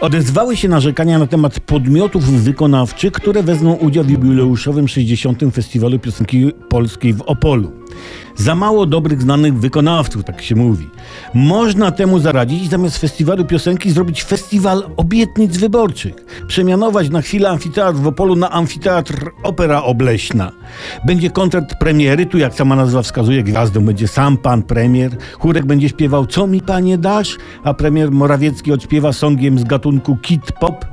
Odezwały się narzekania na temat podmiotów wykonawczych, które wezmą udział w jubileuszowym 60. Festiwalu Piosenki Polskiej w Opolu. Za mało dobrych, znanych wykonawców, tak się mówi. Można temu zaradzić i zamiast festiwalu piosenki zrobić festiwal obietnic wyborczych. Przemianować na chwilę amfiteatr w Opolu na amfiteatr Opera Obleśna. Będzie koncert premiery, tu jak sama nazwa wskazuje, gwiazdą będzie sam pan premier. Chórek będzie śpiewał Co mi panie dasz? A premier Morawiecki odśpiewa songiem z gatunku kid pop.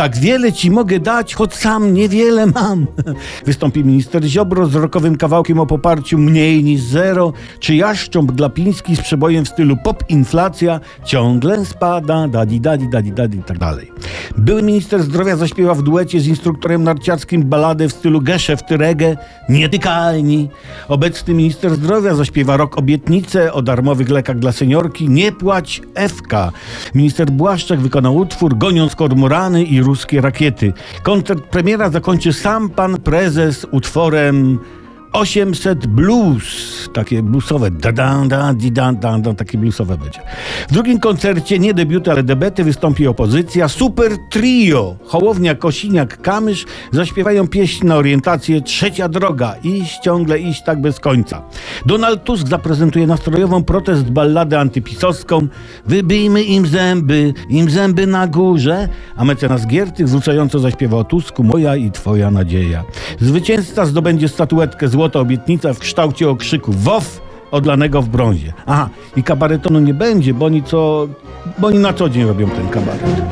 Tak wiele ci mogę dać, choć sam niewiele mam. Wystąpi minister Ziobro z rokowym kawałkiem o poparciu mniej niż zero, czy Jaszcząb Glapiński z przebojem w stylu pop inflacja ciągle spada, dadi dadi dadi dadi i tak dalej. Były minister zdrowia zaśpiewa w duecie z instruktorem narciarskim baladę w stylu geszeft reggae, nietykalni. Obecny minister zdrowia zaśpiewa rok obietnicę o darmowych lekach dla seniorki, nie płać FK. Minister Błaszczak wykonał utwór goniąc kormorany i ruskie rakiety. Koncert premiera zakończy sam pan prezes utworem 800 blues, takie bluesowe, da da da di da da da, takie bluesowe będzie. W drugim koncercie, nie debiuty, ale debety, wystąpi opozycja, super trio, Hołownia, Kosiniak, Kamysz, zaśpiewają pieśń na orientację Trzecia Droga, iść ciągle, iść tak bez końca. Donald Tusk zaprezentuje nastrojową protest balladę antypisowską, wybijmy im zęby, im zęby na górze, a mecenas Giertych wrzucająco zaśpiewa o Tusku, moja i twoja nadzieja. Zwycięzca zdobędzie statuetkę Złota Obietnica w kształcie okrzyku WOW odlanego w brązie. Aha, i kabaretonu nie będzie, bo oni co, bo oni na co dzień robią ten kabaret.